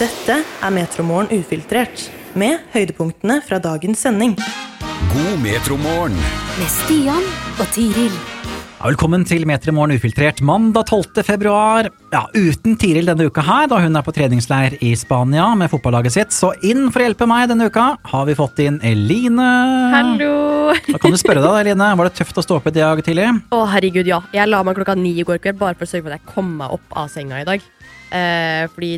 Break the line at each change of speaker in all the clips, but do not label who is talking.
Dette er Metromorgen ufiltrert, med høydepunktene fra dagens sending.
God metromorgen.
med Stian og Tiril.
Ja, velkommen til Metromorgen ufiltrert mandag 12. februar. Ja, uten Tiril denne uka her, da hun er på treningsleir i Spania med fotballaget sitt. Så inn for å hjelpe meg denne uka har vi fått inn Eline.
Hallo!
Da kan du spørre deg, Eline. Var det tøft å stå opp i dag tidlig?
Å, herregud, ja. Jeg la meg klokka ni i går kveld bare for å sørge for at jeg kom meg opp av senga i dag. Eh, fordi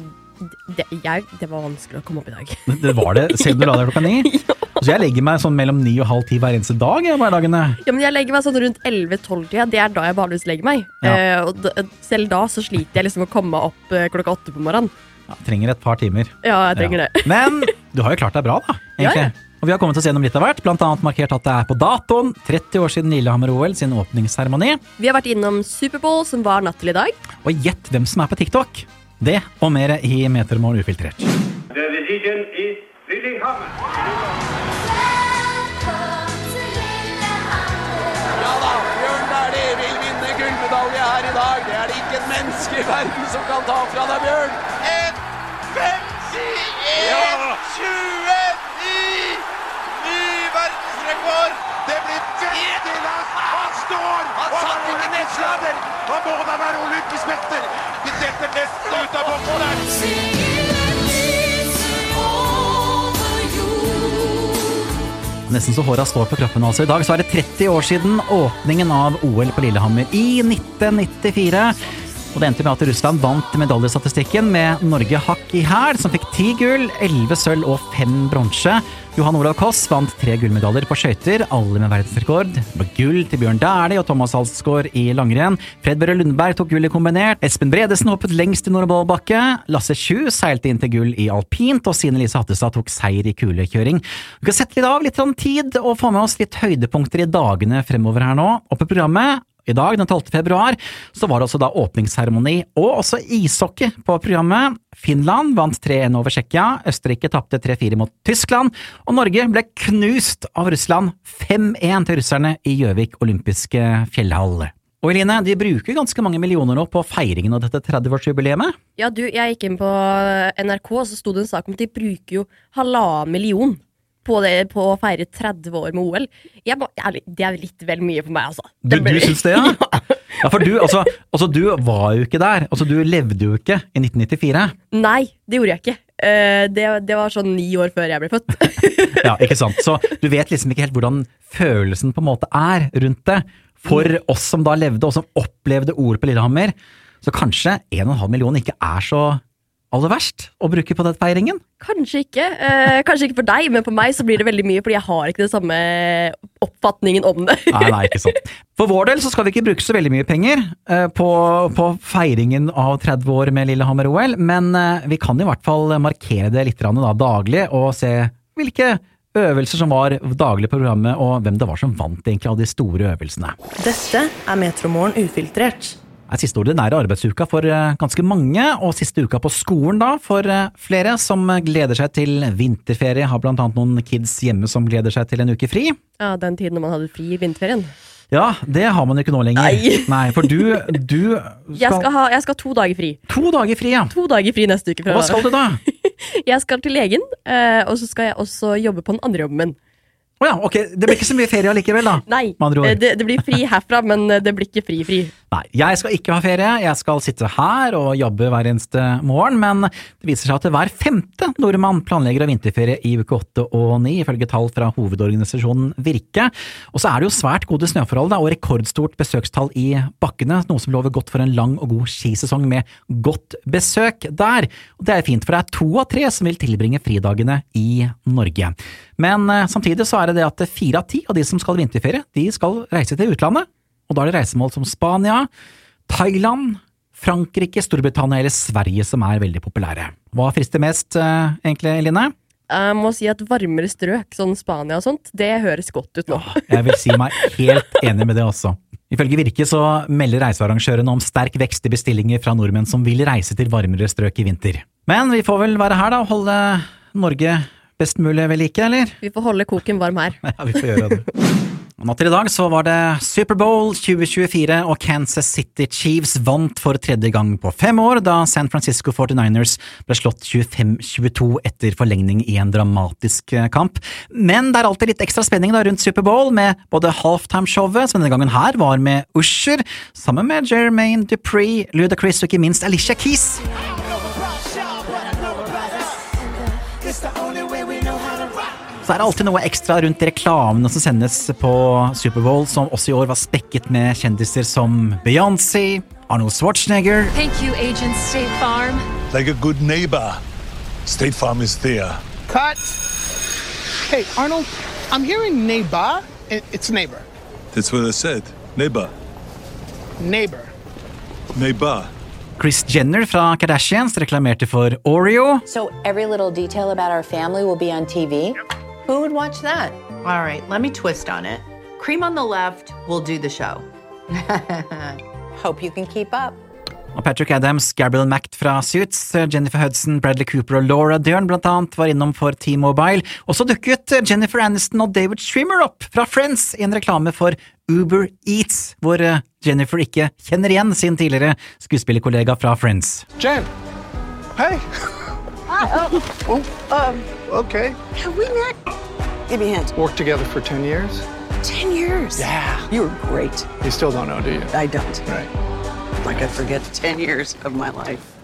det, jeg, det var vanskelig å komme opp i dag.
Det- var det, selv om du la deg klokka ni. Så jeg legger meg sånn mellom ni og halv ti hver eneste dag. Jeg, hverdagene.
Ja, men jeg legger meg sånn rundt 11-12-tida. Det er da jeg vanligvis legger meg.
Ja.
Eh, og selv da så sliter jeg liksom å komme opp eh, klokka åtte på morgenen.
Ja, trenger et par timer.
Ja, jeg trenger
Ja.
det.
Men du har jo klart deg bra, da. egentlig.
Ja,
Og vi har kommet oss gjennom litt av hvert, annet markert at det er på datoen. 30 år siden Lillehammer-OL sin åpningsseremoni.
Vi har vært innom Superbowl, som var natt til i dag.
Og gjett hvem som er på TikTok! Det og mer i Metermål ufiltrert.
The decision is
gullmedalje her i dag. Det er det ikke et menneske i verden som kan ta fra deg, Bjørn. 1.51,29! Ny verdensrekord! Det blir veldig langt! Står! Han satt ikke nedslader! Han må da være olympisk! Vi setter nesten ut av boksen der.
Nesten så håra står på kroppen altså. I dag så er det 30 år siden åpningen av OL på Lillehammer i 1994. Og det endte med at Russland vant medaljestatistikken med Norge hakk i hæl, som fikk ti gull, elleve sølv og fem bronse. Johan Olav Koss vant tre gullmedaljer på skøyter, alle med verdensrekord. Det var gull til Bjørn Dæhlie og Thomas Alsgaard i langrenn. Fred Børre Lundberg tok gull i kombinert. Espen Bredesen hoppet lengst i Nordbollbakke. Lasse Kju seilte inn til gull i alpint, og Sine Lise Hattestad tok seier i kulekjøring. Vi kan sette litt av litt sånn tid og få med oss litt høydepunkter i dagene fremover her nå. Og på programmet i dag, den 12. februar, så var det også da åpningsseremoni og også ishockey på programmet. Finland vant 3-1 over Tsjekkia, Østerrike tapte 3-4 mot Tyskland, og Norge ble knust av Russland 5-1 til russerne i Gjøvik olympiske fjellhall. Og Eline, de bruker ganske mange millioner nå på feiringen av dette 30-årsjubileet.
Ja, du, jeg gikk inn på NRK, og så sto det en sak om at de bruker jo halvannen million på, det, på å feire 30 år med OL. Ba- ærlig, det er litt vel mye for meg, altså.
Du, du syns det, ja? Ja, for du, altså, altså, du var jo ikke der. Altså, du levde jo ikke i 1994.
Nei, det gjorde jeg ikke. Eh, det, det var sånn ni år før jeg ble født.
Ja, ikke sant? Så du vet liksom ikke helt hvordan følelsen på en måte er rundt det. For oss som da levde, og som opplevde OL på Lillehammer, så kanskje 1,5 million ikke er så aller verst å bruke på den feiringen.
kanskje ikke. Eh, kanskje ikke for deg, men for meg så blir det veldig mye, fordi jeg har ikke den samme oppfatningen om det.
Nei, nei, ikke sant. For vår del så skal vi ikke bruke så veldig mye penger eh, på, på feiringen av 30 år med Lillehammer-OL, men eh, vi kan i hvert fall markere det litt da, daglig og se hvilke øvelser som var daglig på programmet, og hvem det var som vant egentlig av de store øvelsene.
Dette er Metromorgen ufiltrert.
Er siste ordinære arbeidsuka for eh, ganske mange, og siste uka på skolen da, for eh, flere som gleder seg til vinterferie. Har blant annet noen kids hjemme som gleder seg til en uke fri.
Ja, Den tiden man hadde fri i vinterferien.
Ja, det har man jo ikke nå lenger.
Nei.
Nei for du, du
Jeg skal ha jeg skal ha to dager fri.
To dager fri, ja.
To dager fri neste uke.
Fra. hva skal du da?
Jeg skal til legen, eh, og så skal jeg også jobbe på den andre jobben min.
Å ja, ok, det blir ikke så mye ferie allikevel, da.
Nei, det, det blir fri herfra, men det blir ikke fri-fri.
Nei, jeg skal ikke ha ferie, jeg skal sitte her og jobbe hver eneste morgen, men det viser seg at hver femte nordmann planlegger å vinterferie i uke åtte og ni, ifølge tall fra hovedorganisasjonen Virke. Og så er det jo svært gode snøforhold da, og rekordstort besøkstall i bakkene, noe som lover godt for en lang og god skisesong med godt besøk der. Og det er fint, for det er to av tre som vil tilbringe fridagene i Norge. Men eh, samtidig så er det det at fire av ti av de som skal vinterferie, de skal reise til utlandet. Og da er det reisemål som Spania, Thailand, Frankrike, Storbritannia eller Sverige som er veldig populære. Hva frister mest, eh, egentlig, Line?
Jeg må si at varmere strøk, sånn Spania og sånt, det høres godt ut nå.
Jeg vil si meg helt enig med det også. Ifølge Virke så melder reisearrangørene om sterk vekst i bestillinger fra nordmenn som vil reise til varmere strøk i vinter. Men vi får vel være her da og holde Norge best mulig ved like, eller?
Vi får holde koken varm her.
Ja, vi får gjøre det. Og Natt til i dag så var det Superbowl 2024, og Kansas City Chiefs vant for tredje gang på fem år, da San Francisco 49ers ble slått 25-22 etter forlengning i en dramatisk eh, kamp. Men det er alltid litt ekstra spenning da rundt Superbowl, med både halftimeshowet, som denne gangen her var med Usher, sammen med Jermaine Dupree, Ludacris og ikke minst Alicia Keys. Så er det alltid noe ekstra rundt reklamene som sendes på Superbowl, som også i år var spekket med kjendiser som Beyoncé, Arnold Schwarzenegger
Thank you, Agent State Farm.
Like a good neighbor, State Farm is there.
Cut. Hey, Arnold, I'm hearing neighbor. It- It's neighbor.
That's what I said. Neighbor.
Neighbor.
Neighbor.
Chris Jenner fra Kardashians reklamerte for Oreo.
So every little detail about our family will be on TV? Who would watch that?
All right, let me twist on it. Cream on the left will do the show.
Hope you can keep up.
Og Patrick Adams, Gabriel Mact fra Suits, Jennifer Hudson, Bradley Cooper og Laura Dern blant annet var innom for T-Mobile. Og så dukket Jennifer Aniston og David Schwimmer opp fra Friends i en reklame for Uber Eats, hvor eh, Jennifer ikke kjenner igjen sin tidligere skuespillerkollega fra Friends.
Jen. Hey. Oh, um, okay.
Have we met? Give me a hint.
Worked together for 10 years?
10 years.
Yeah.
You were great.
You still don't know, do you?
I don't.
Right.
Like I forget 10 years of my life.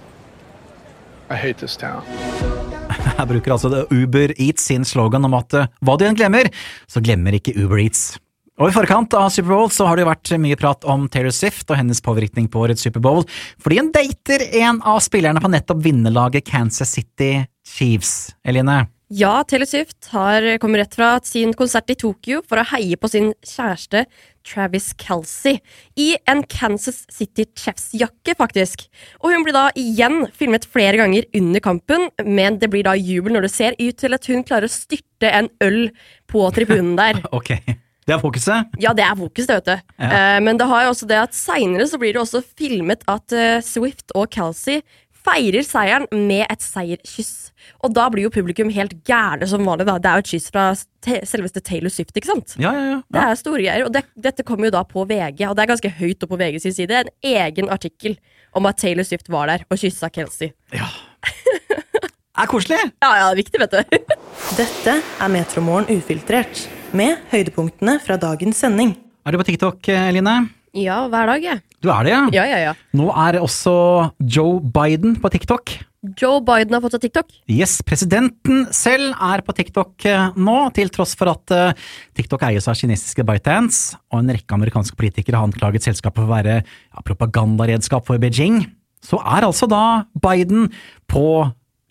I hate this town.
Her bruker altså det Uber Eats sin slogan om at eh, hva du enn glemmer, så glemmer ikke Uber Eats. Og I forkant av Superbowl så har det jo vært mye prat om Taylor Swift og hennes påvirkning på årets Superbowl, fordi hun dater en av spillerne på nettopp vinnerlaget Kansas City Chiefs. Eline?
Ja, Taylor Swift har kommet rett fra sin konsert i Tokyo for å heie på sin kjæreste Travis Kelsey i en Kansas City Chiefs-jakke, faktisk. Og hun blir da igjen filmet flere ganger under kampen, men det blir da jubel når det ser ut til at hun klarer å styrte en øl på tribunen der.
Ok, det er fokuset.
Ja, det er fokuset, vet du.
Ja.
Uh, men det har jo også det at seinere så blir det også filmet at uh, Swift og Kelsey feirer seieren med et seierkyss. Og da blir jo publikum helt gærne som vanlig. da. Det er jo et kyss fra te selveste Taylor Swift, ikke sant?
Ja, ja, ja.
Det er store greier. Og det, dette kommer jo da på VG, og det er ganske høyt opp på VG sin side. En egen artikkel om at Taylor Swift var der og kyssa Kelsey.
Ja Er koselig!
Ja, ja, det er viktig, vet du.
Dette er Metromorgen ufiltrert, med høydepunktene fra dagens sending.
Er du på TikTok, Eline?
Ja, hver dag, jeg.
Du er det, ja?
Ja, ja, ja.
Nå er også Joe Biden på TikTok.
Joe Biden har fått seg TikTok.
Yes, presidenten selv er på TikTok eh, nå, til tross for at eh, TikTok eies av kinesiske ByteDance, og en rekke amerikanske politikere har anklaget selskapet for å være ja, propagandaredskap for Beijing. Så er altså da Biden på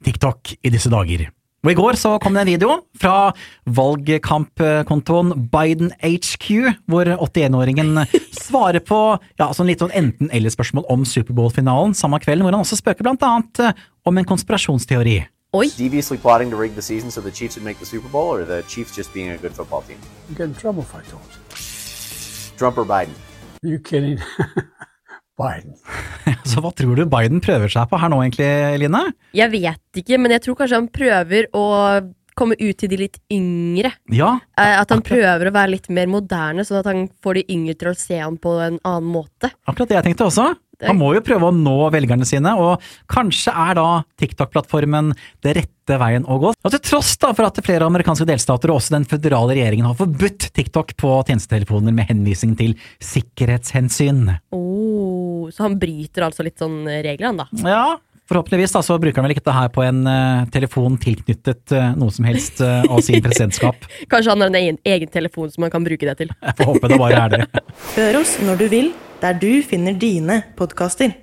TikTok i disse dager. Og I går så kom det en video fra valgkampkontoen Biden HQ, hvor 81-åringen svarer på ja, sånn litt sånn enten-eller-spørsmål om Superbowl-finalen samme kvelden, hvor han også spøker blant annet eh, om en konspirasjonsteori.
Oi!
Deviously plotting to rig the season so the Chiefs would make the Super Bowl, or the Chiefs just being a good football team?
You get in trouble if I told you.
Trump or Biden?
Are you kidding? Biden.
Så hva tror du Biden prøver seg på her nå egentlig, Line?
Jeg vet ikke, men jeg tror kanskje han prøver å komme ut til de litt yngre.
Ja,
Eh, At han prøver å være litt mer moderne, sånn at han får de yngre til å se ham på en annen måte.
akkurat det jeg tenkte også. Han må jo prøve å nå velgerne sine, og kanskje er da TikTok-plattformen det rette veien å gå. Og til tross da for at flere amerikanske delstater og også den føderale regjeringen har forbudt TikTok på tjenestetelefoner med henvisning til sikkerhetshensyn.
Oh, så han bryter altså litt sånn regler, han da.
Ja, forhåpentligvis da, så bruker han vel ikke dette her på en uh, telefon tilknyttet uh, noe som helst uh, av sin presidentskap.
Kanskje han har en egen, egen telefon som han kan bruke det til.
Jeg får håpe det bare er det.
Hør oss når du vil, der du finner dine podkaster.